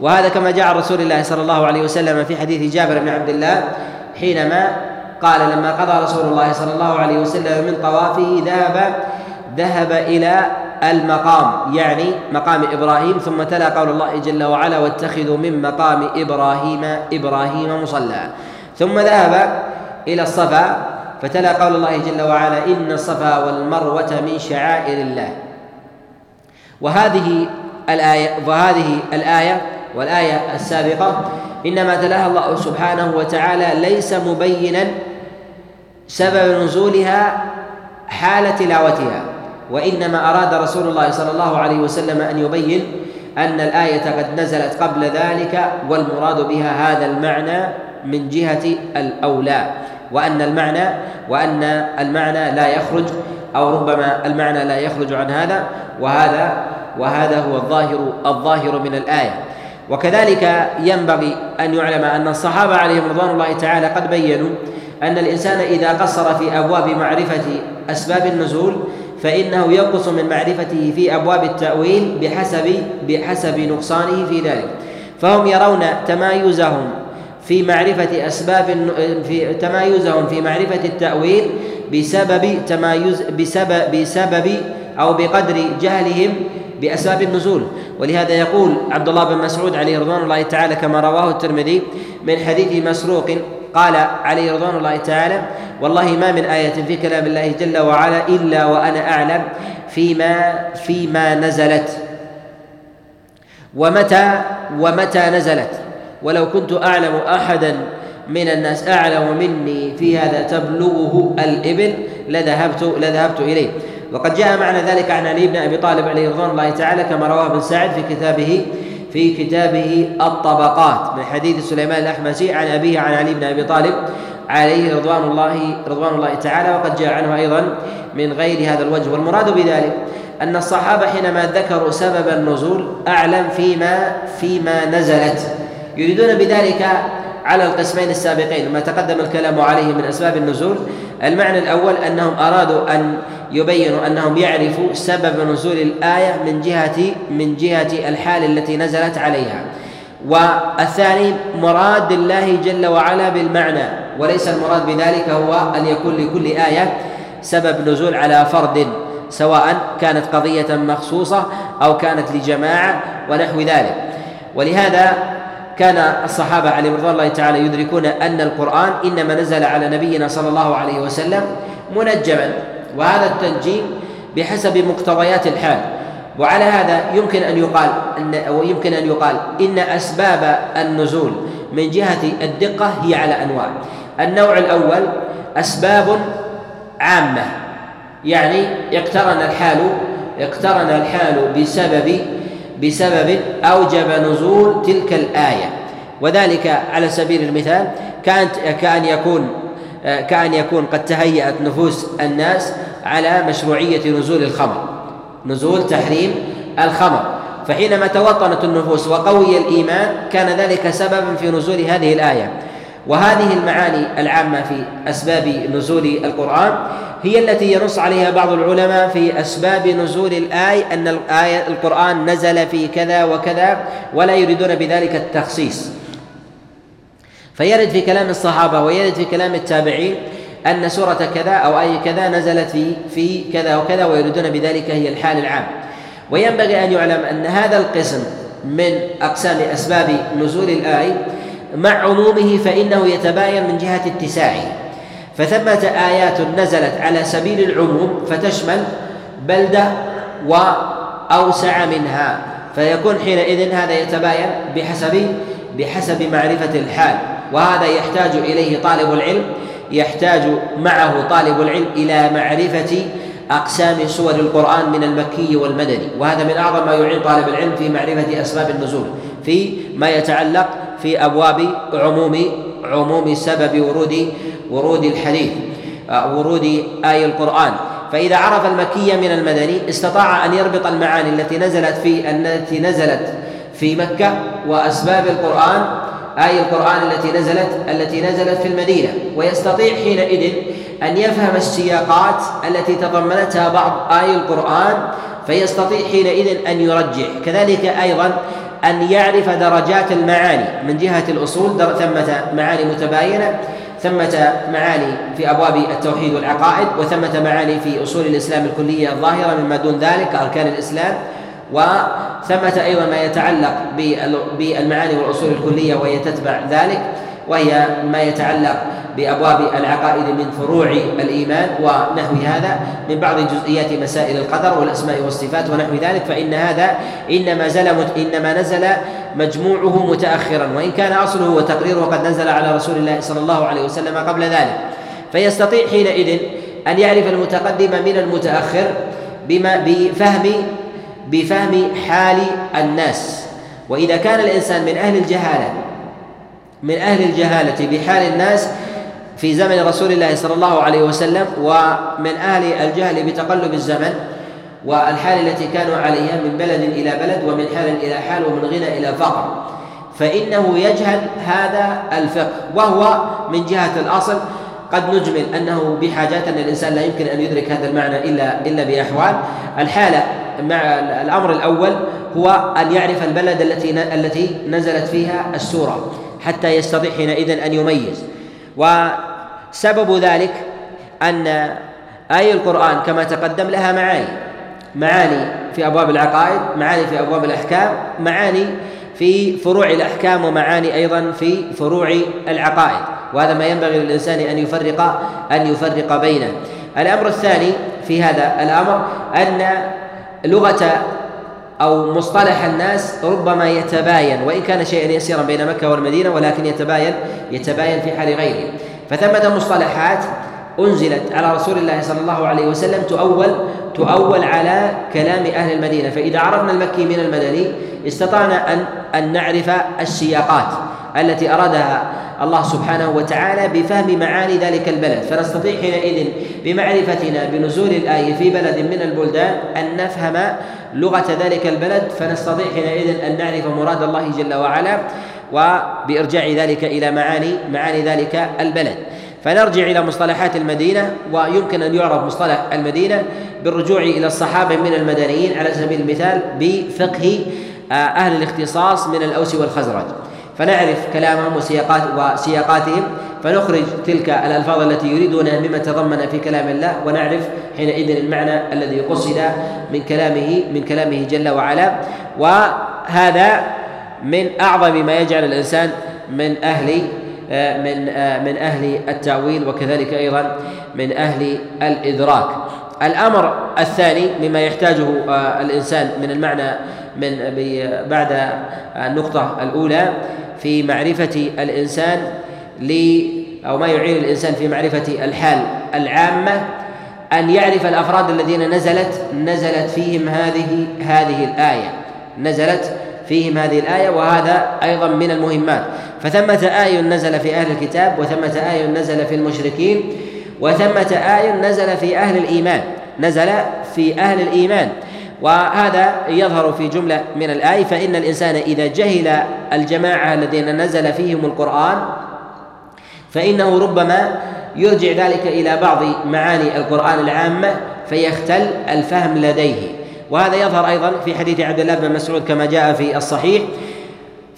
وهذا كما جاء رسول الله صلى الله عليه وسلم في حديث جابر بن عبد الله حينما قال لما قضى رسول الله صلى الله عليه وسلم من طوافه ذهب ذهب إلى المقام يعني مقام إبراهيم ثم تلا قول الله جل وعلا واتخذوا من مقام إبراهيم إبراهيم مصلى ثم ذهب إلى الصفا فتلا قول الله جل وعلا إن الصفا والمروة من شعائر الله. وهذه الآية وهذه الآية والآية السابقة إنما تلاها الله سبحانه وتعالى ليس مبينا سبب نزولها حال تلاوتها وإنما أراد رسول الله صلى الله عليه وسلم أن يبين أن الآية قد نزلت قبل ذلك والمراد بها هذا المعنى من جهة الأولى. وأن المعنى وأن المعنى لا يخرج أو ربما المعنى لا يخرج عن هذا وهذا وهذا هو الظاهر الظاهر من الآية. وكذلك ينبغي أن يعلم أن الصحابة عليهم رضوان الله تعالى قد بينوا أن الإنسان إذا قصر في أبواب معرفة أسباب النزول فإنه ينقص من معرفته في أبواب التأويل بحسب بحسب نقصانه في ذلك. فهم يرون تمايزهم في معرفة أسباب في تمايزهم في معرفة التأويل بسبب تمايز بسبب بسبب أو بقدر جهلهم بأسباب النزول. ولهذا يقول عبد الله بن مسعود عليه رضوان الله تعالى كما رواه الترمذي من حديث مسروق قال عليه رضوان الله تعالى والله ما من آية في كلام الله جل وعلا إلا وأنا أعلم فيما فيما نزلت. ومتى ومتى نزلت؟ ولو كنت أعلم أحدا من الناس أعلم مني في هذا تبلغه الإبل لذهبت لذهبت إليه. وقد جاء معنى ذلك عن علي بن أبي طالب عليه رضوان الله تعالى كما رواه ابن سعد في كتابه في كتابه الطبقات من حديث سليمان الأحمسي عن أبيه عن علي بن أبي طالب عليه رضوان الله رضوان الله تعالى وقد جاء عنه أيضا من غير هذا الوجه. والمراد بذلك أن الصحابة حينما ذكروا سبب النزول أعلم فيما فيما نزلت. يريدون بذلك على القسمين السابقين ما تقدم الكلام عليه من أسباب النزول. المعنى الأول أنهم أرادوا أن يبينوا أنهم يعرفوا سبب نزول الآية من جهة من جهة الحال التي نزلت عليها. والثاني مراد الله جل وعلا بالمعنى وليس المراد بذلك هو أن يكون لكل آية سبب نزول على فرد سواء كانت قضية مخصوصة أو كانت لجماعة ونحو ذلك. ولهذا كان الصحابة عليهم رضوان الله تعالى يدركون أن القرآن إنما نزل على نبينا صلى الله عليه وسلم منجما. وهذا التنجيم بحسب مقتضيات الحال. وعلى هذا يمكن أن يقال أن ويمكن أن يقال إن أسباب النزول من جهة الدقة هي على أنواع. النوع الأول أسباب عامة. يعني اقترن الحال اقترن الحال بسبب بسبب أوجب نزول تلك الآية. وذلك على سبيل المثال كانت كأن يكون كأن يكون قد تهيأت نفوس الناس على مشروعية نزول الخمر نزول تحريم الخمر. فحينما توطنت النفوس وقوي الإيمان كان ذلك سببا في نزول هذه الآية. وهذه المعاني العامة في أسباب نزول القرآن هي التي ينص عليها بعض العلماء في أسباب نزول الآية أن الآية القرآن نزل في كذا وكذا ولا يريدون بذلك التخصيص. فيرد في كلام الصحابة ويرد في كلام التابعين أن سورة كذا أو أي كذا نزلت في في كذا وكذا ويريدون بذلك هي الحال العام. وينبغي أن يعلم أن هذا القسم من أقسام أسباب نزول الآية مع عمومه فإنه يتباين من جهة اتساعه. فثمة آيات نزلت على سبيل العموم فتشمل بلدة وأوسع منها فيكون حينئذ هذا يتباين بحسب بحسب معرفة الحال وهذا يحتاج إليه طالب العلم يحتاج معه طالب العلم إلى معرفة أقسام سور القرآن من المكي والمدني وهذا من أعظم ما يعين طالب العلم في معرفة أسباب النزول في ما يتعلق في أبواب عموم عموم سبب ورود ورود الحديث آه، ورود آي القرآن. فإذا عرف المكي من المدني استطاع أن يربط المعاني التي نزلت في التي نزلت في مكة وأسباب القرآن آي القرآن التي نزلت التي نزلت في المدينة. ويستطيع حينئذ أن يفهم السياقات التي تضمنتها بعض آي القرآن فيستطيع حينئذ أن يرجح كذلك أيضا أن يعرف درجات المعاني من جهة الأصول ثمة معاني متباينة ثمة معاني في أبواب التوحيد والعقائد وثمة معاني في أصول الإسلام الكلية الظاهرة مما دون ذلك أركان الإسلام وثمة أيضا ما يتعلق بالمعاني والأصول الكلية وهي تتبع ذلك. وهي ما يتعلق بأبواب العقائد من فروع الإيمان ونحو هذا من بعض جزئيات مسائل القدر والأسماء والصفات ونحو ذلك فإن هذا إنما زل إنما نزل مجموعه متأخرا وإن كان أصله وتقريره قد نزل على رسول الله صلى الله عليه وسلم قبل ذلك. فيستطيع حينئذ أن يعرف المتقدم من المتأخر بما بفهم بفهم حال الناس. وإذا كان الإنسان من أهل الجهالة من أهل الجهالة بحال الناس في زمن رسول الله صلى الله عليه وسلم ومن أهل الجهل بتقلب الزمن والحال التي كانوا عليها من بلد إلى بلد ومن حال إلى حال ومن غنى إلى فقر. فإنه يجهل هذا الفقه وهو من جهة الأصل. قد نجمل أنه بحاجات أن الإنسان لا يمكن أن يدرك هذا المعنى إلا إلا بأحوال. الحالة مع الأمر الأول هو أن يعرف البلد التي التي نزلت فيها السورة. حتى يستطيع حينئذ أن يميز. وسبب ذلك أن آي القرآن كما تقدم لها معاني. معاني في أبواب العقائد معاني في أبواب الأحكام معاني في فروع الأحكام ومعاني أيضا في فروع العقائد. وهذا ما ينبغي للإنسان أن يفرق أن يفرق بينه. الأمر الثاني في هذا الأمر أن لغة أو مصطلح الناس ربما يتباين وإن كان شيئا يسيرا بين مكة والمدينة ولكن يتباين يتباين في حال غيره. فثمة مصطلحات أنزلت على رسول الله صلى الله عليه وسلم تؤول تؤول على كلام أهل المدينة. فإذا عرفنا المكي من المدني استطعنا أن أن نعرف السياقات. التي أرادها الله سبحانه وتعالى بفهم معاني ذلك البلد. فنستطيع حينئذ بمعرفتنا بنزول الآية في بلد من البلدان أن نفهم لغة ذلك البلد. فنستطيع حينئذ أن نعرف مراد الله جل وعلا وبإرجاع ذلك إلى معاني معاني ذلك البلد. فنرجع إلى مصطلحات المدينة ويمكن أن يعرف مصطلح المدينة بالرجوع إلى الصحابة من المدنيين على سبيل المثال بفقه آه، أهل الاختصاص من الأوس والخزرج. فنعرف كلامهم وسياقات وسياقاتهم فنخرج تلك الألفاظ التي يريدونها مما تضمن في كلام الله ونعرف حينئذ المعنى الذي قصد من كلامه من كلامه جل وعلا. وهذا من أعظم ما يجعل الإنسان من أهل من من أهل التأويل وكذلك أيضا من أهل الإدراك. الأمر الثاني مما يحتاجه الإنسان من المعنى من بعد النقطة الأولى في معرفة الإنسان ل أو ما يعين الإنسان في معرفة الحال العامة أن يعرف الأفراد الذين نزلت نزلت فيهم هذه هذه الآية. نزلت فيهم هذه الآية وهذا أيضا من المهمات. فثمة آية نزل في أهل الكتاب وثمة آية نزل في المشركين. وثمة آية نزل في أهل الإيمان نزل في أهل الإيمان. وهذا يظهر في جملة من الآية فإن الإنسان إذا جهل الجماعة الذين نزل فيهم القرآن فإنه ربما يرجع ذلك إلى بعض معاني القرآن العامة فيختل الفهم لديه. وهذا يظهر أيضا في حديث عبد الله بن مسعود كما جاء في الصحيح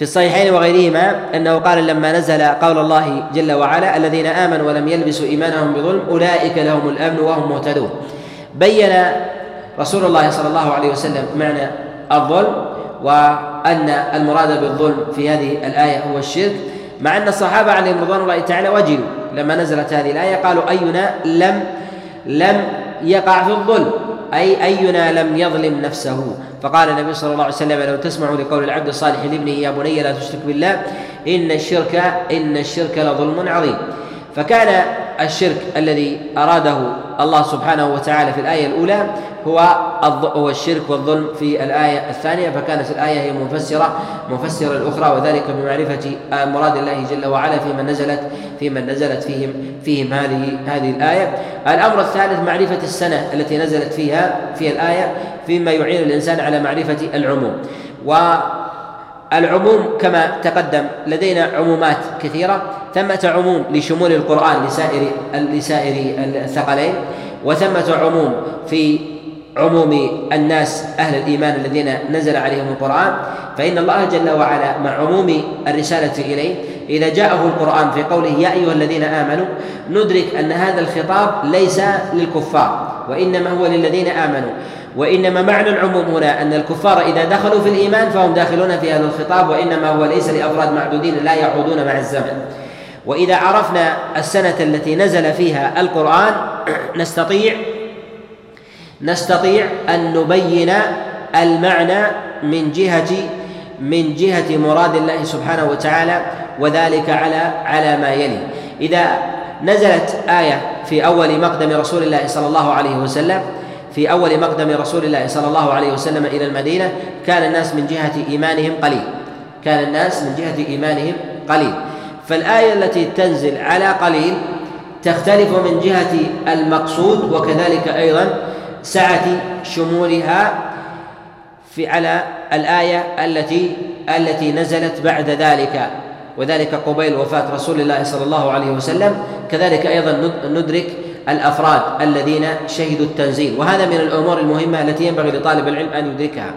في الصحيحين وغيرهما أنه قال لما نزل قول الله جل وعلا الذين آمنوا ولم يلبسوا إيمانهم بظلم أولئك لهم الأمن وهم مهتدون. بين رسول الله صلى الله عليه وسلم معنى الظلم وأن المراد بالظلم في هذه الآية هو الشرك مع أن الصحابة عليهم رضوان الله تعالى وجلوا لما نزلت هذه الآية قالوا أينا لم لم يقع في الظلم. أي أينا لم يظلم نفسه. فقال النبي صلى الله عليه وسلم لو تسمعوا لقول العبد الصالح لابنه يا بني لا تشرك بالله إن الشرك إن الشرك لظلم عظيم. فكان الشرك الذي أراده الله سبحانه وتعالى في الآية الأولى هو هو الشرك والظلم في الآية الثانية فكانت الآية هي مفسرة مفسرة الأخرى وذلك بمعرفة مراد الله جل وعلا في من نزلت في من نزلت فيهم فيهم هذه هذه الآية. الأمر الثالث معرفة السنة التي نزلت فيها في الآية فيما يعين الإنسان على معرفة العموم. و العموم كما تقدم لدينا عمومات كثيرة ثمة عموم لشمول القرآن لسائر لسائر الثقلين وثمة عموم في عموم الناس أهل الإيمان الذين نزل عليهم القرآن. فإن الله جل وعلا مع عموم الرسالة إليه إذا جاءه القرآن في قوله يا أيها الذين آمنوا ندرك أن هذا الخطاب ليس للكفار وإنما هو للذين آمنوا. وإنما معنى العموم هنا أن الكفار إذا دخلوا في الإيمان فهم داخلون في هذا الخطاب وإنما هو ليس لأفراد معدودين لا يعودون مع الزمن. وإذا عرفنا السنة التي نزل فيها القرآن نستطيع نستطيع أن نبين المعنى من جهة من جهة مراد الله سبحانه وتعالى وذلك على على ما يلي. إذا نزلت آية في أول مقدم رسول الله صلى الله عليه وسلم في أول مقدم رسول الله صلى الله عليه وسلم إلى المدينة كان الناس من جهة إيمانهم قليل. كان الناس من جهة إيمانهم قليل. فالآية التي تنزل على قليل تختلف من جهة المقصود وكذلك أيضا سعة شمولها في على الآية التي التي نزلت بعد ذلك. وذلك قبيل وفاة رسول الله صلى الله عليه وسلم. كذلك أيضا ندرك الأفراد الذين شهدوا التنزيل. وهذا من الأمور المهمة التي ينبغي لطالب العلم أن يدركها.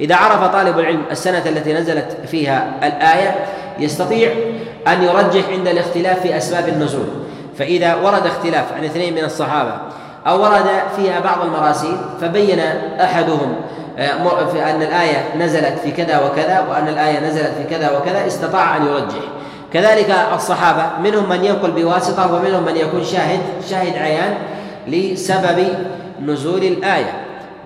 إذا عرف طالب العلم السنة التي نزلت فيها الآية يستطيع أن يرجح عند الاختلاف في أسباب النزول. فإذا ورد اختلاف عن اثنين من الصحابة أو ورد فيها بعض المراسيل فبين أحدهم آه، في أن الآية نزلت في كذا وكذا وأن الآية نزلت في كذا وكذا استطاع أن يرجح. كذلك الصحابة منهم من ينقل بواسطة ومنهم من يكون شاهد شاهد عيان لسبب نزول الآية.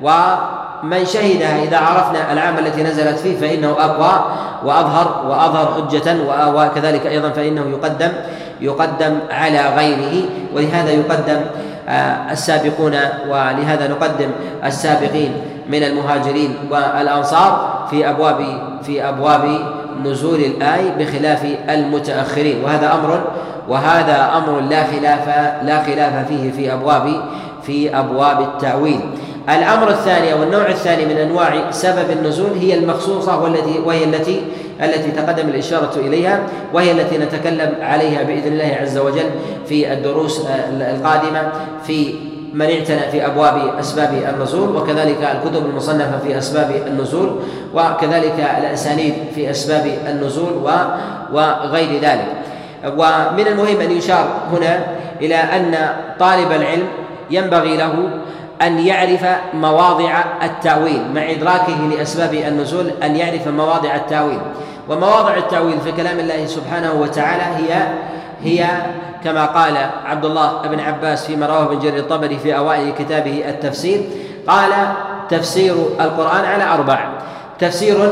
ومن شهدها إذا عرفنا العام التي نزلت فيه فإنه أقوى وأظهر وأظهر حجة وكذلك أيضا فإنه يقدم يقدم على غيره. ولهذا يقدم آه، السابقون ولهذا نقدم السابقين من المهاجرين والأنصار في أبواب في أبواب نزول الآية بخلاف المتأخرين وهذا أمر وهذا أمر لا خلاف لا خلاف فيه في أبواب في أبواب التأويل. الأمر الثاني والنوع الثاني من أنواع سبب النزول هي المخصوصة والتي وهي التي التي تقدم الإشارة إليها وهي التي نتكلم عليها بإذن الله عز وجل في الدروس القادمة في من اعتنى في أبواب أسباب النزول وكذلك الكتب المصنفة في أسباب النزول وكذلك الأسانيد في أسباب النزول وغير ذلك. ومن المهم أن يشار هنا إلى أن طالب العلم ينبغي له أن يعرف مواضع التأويل مع إدراكه لأسباب النزول أن يعرف مواضع التأويل. ومواضع التأويل في كلام الله سبحانه وتعالى هي هي كما قال عبد الله بن عباس فيما رواه ابن جرير الطبري في أوائل كتابه التفسير قال تفسير القرآن على أربع تفسير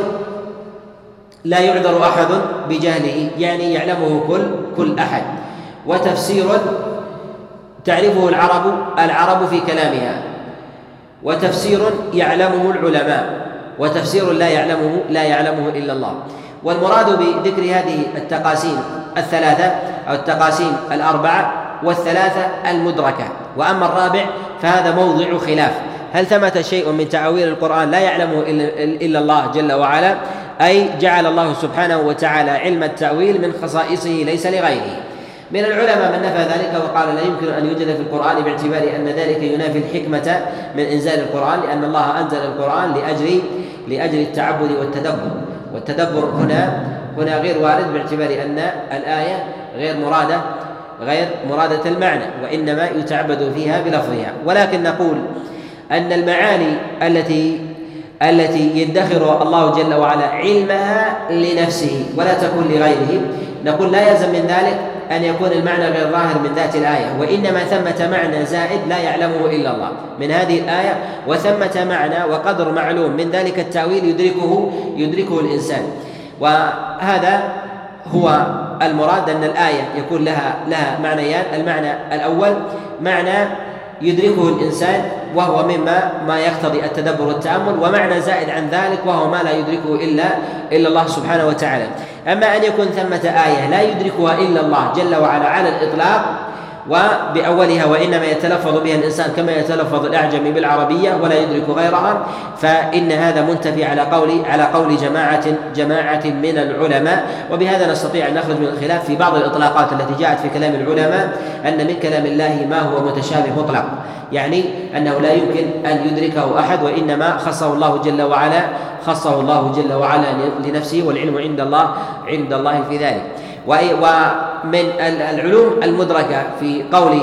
لا يعذر أحد بجهله يعني يعلمه كل كل أحد وتفسير تعرفه العرب العرب في كلامها وتفسير يعلمه العلماء وتفسير لا يعلمه لا يعلمه إلا الله. والمراد بذكر هذه التقاسيم الثلاثة أو التقاسيم الأربعة والثلاثة المدركة. وأما الرابع فهذا موضع خلاف. هل ثبت شيء من تعاويل القرآن؟ لا يعلمه إلا الله جل وعلا. أي جعل الله سبحانه وتعالى علم التأويل من خصائصه ليس لغيره. من العلماء من نفى ذلك وقال لا يمكن أن يوجد في القرآن باعتبار أن ذلك ينافي الحكمة من إنزال القرآن لأن الله أنزل القرآن لاجل لأجل التعبد والتدبر. والتدبر هنا هنا غير وارد باعتبار أن الآية غير مرادة غير مرادة المعنى وإنما يتعبد فيها بلفظها. ولكن نقول أن المعاني التي التي يدخر الله جل وعلا علمها لنفسه ولا تكون لغيره نقول لا يلزم من ذلك أن يكون المعنى غير ظاهر من ذات الآية وإنما ثمة معنى زائد لا يعلمه إلا الله. من هذه الآية وثمة معنى وقدر معلوم من ذلك التأويل يدركه يدركه الإنسان. وهذا هو المراد أن الآية يكون لها لها معنيان. المعنى الأول معنى يدركه الإنسان وهو مما ما يقتضي التدبر والتأمل ومعنى زائد عن ذلك وهو ما لا يدركه إلا إلا الله سبحانه وتعالى. أما أن يكون ثمة آية لا يدركها إلا الله جل وعلا على الإطلاق وبأولها وإنما يتلفظ بها الإنسان كما يتلفظ الأعجمي بالعربية ولا يدرك غيرها فإن هذا منتفي على قول على قول جماعة جماعة من العلماء. وبهذا نستطيع أن نخرج من الخلاف في بعض الإطلاقات التي جاءت في كلام العلماء أن من كلام الله ما هو متشابه مطلق. يعني أنه لا يمكن أن يدركه أحد وإنما خصه الله جل وعلا خصه الله جل وعلا لنفسه والعلم عند الله عند الله في ذلك. ومن العلوم المدركة في قول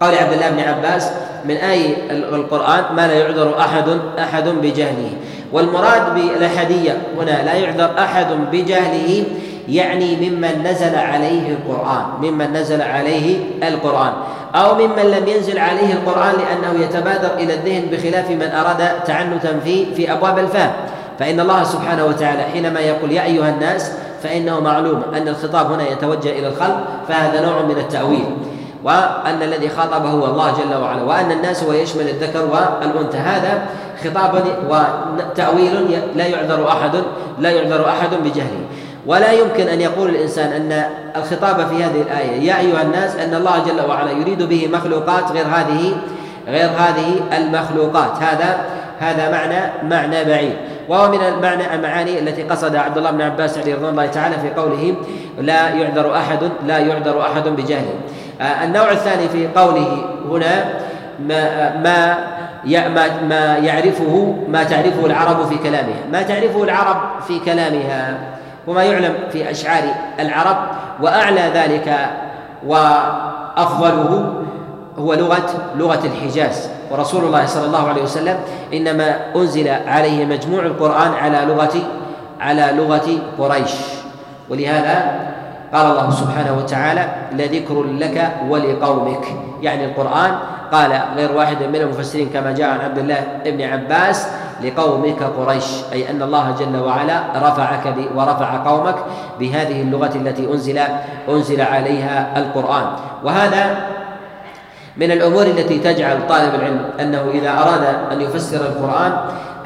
قول عبد الله بن عباس من آي القرآن ما لا يعذر أحد أحد بجهله. والمراد بالأحدية هنا لا يعذر أحد بجهله يعني ممن نزل عليه القرآن ممن نزل عليه القرآن. أو ممن لم ينزل عليه القرآن لأنه يتبادر إلى الذهن بخلاف من أراد تعنتا في في أبواب الفهم. فإن الله سبحانه وتعالى حينما يقول يا أيها الناس فإنه معلوم أن الخطاب هنا يتوجه إلى الخلق فهذا نوع من التأويل. وأن الذي خاطب هو الله جل وعلا وأن الناس هو يشمل الذكر والأنثى. هذا خطاب وتأويل لا يعذر أحد لا يعذر أحد بجهله. ولا يمكن أن يقول الإنسان أن الخطاب في هذه الآية يا أيها الناس أن الله جل وعلا يريد به مخلوقات غير هذه غير هذه المخلوقات. هذا هذا معنى معنى بعيد. وهو من المعنى المعاني التي قصدها عبد الله بن عباس عليه رضوان الله تعالى في قوله لا يعذر أحد لا يعذر أحد بجهله. آه، النوع الثاني في قوله هنا ما ما ما ما يعرفه ما تعرفه العرب في كلامها. ما تعرفه العرب في كلامها وما يعلم في أشعار العرب وأعلى ذلك وأفضله هو لغة لغة الحجاز. ورسول الله صلى الله عليه وسلم إنما أنزل عليه مجموع القرآن على لغه على لغة قريش. ولهذا قال الله سبحانه وتعالى لذكر لك ولقومك. يعني القرآن قال غير واحد من المفسرين كما جاء عن عبد الله بن عباس لقومك قريش. أي أن الله جل وعلا رفعك ورفع قومك بهذه اللغة التي أنزل أنزل عليها القرآن. وهذا من الأمور التي تجعل طالب العلم أنه إذا أراد أن يفسر القرآن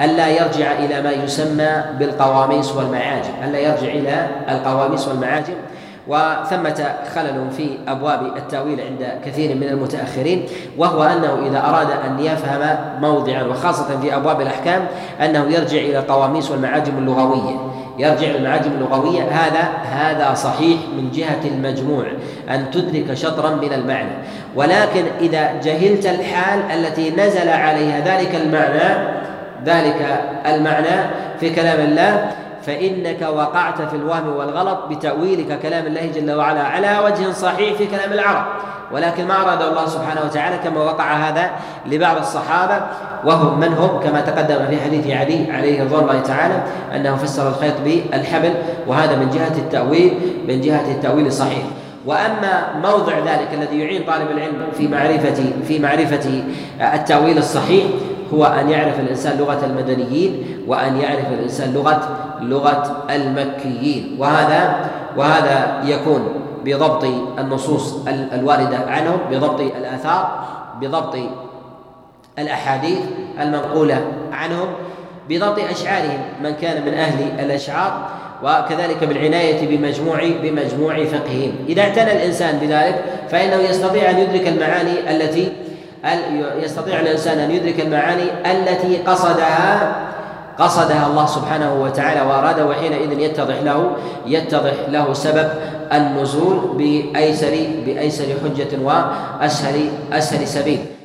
ألا يرجع إلى ما يسمى بالقواميس والمعاجم ألا يرجع إلى القواميس والمعاجم. وثمة خلل في أبواب التأويل عند كثير من المتأخرين وهو أنه إذا أراد أن يفهم موضعا وخاصة في أبواب الأحكام أنه يرجع إلى القواميس والمعاجم اللغوية. يرجع المعاجم اللغوية هذا هذا صحيح من جهة المجموع أن تدرك شطرا من المعنى. ولكن إذا جهلت الحال التي نزل عليها ذلك المعنى ذلك المعنى في كلام الله فإنك وقعت في الوهم والغلط بتأويلك كلام الله جل وعلا على وجه صحيح في كلام العرب. ولكن ما أراد الله سبحانه وتعالى كما وقع هذا لبعض الصحابة وهم من هم؟ كما تقدم في حديث علي عليه رضوان الله تعالى أنه فسر الخيط بالحبل وهذا من جهة التأويل من جهة التأويل الصحيح وأما موضع ذلك الذي يعين طالب العلم في معرفة في معرفة التأويل الصحيح هو أن يعرف الإنسان لغة المدنيين وأن يعرف الإنسان لغة لغة المكيين. وهذا وهذا يكون بضبط النصوص الواردة عنهم بضبط الآثار بضبط الأحاديث المنقولة عنهم بضبط أشعارهم من كان من أهل الأشعار وكذلك بالعناية بمجموع بمجموع فقههم. إذا اعتنى الإنسان بذلك فإنه يستطيع أن يدرك المعاني التي يستطيع الإنسان أن يدرك المعاني التي قصدها؟ قصدها الله سبحانه وتعالى وأراده وحينئذ يتضح له يتضح له سبب النزول بأيسر بأيسر حجة وأسهل أسهل سبيل.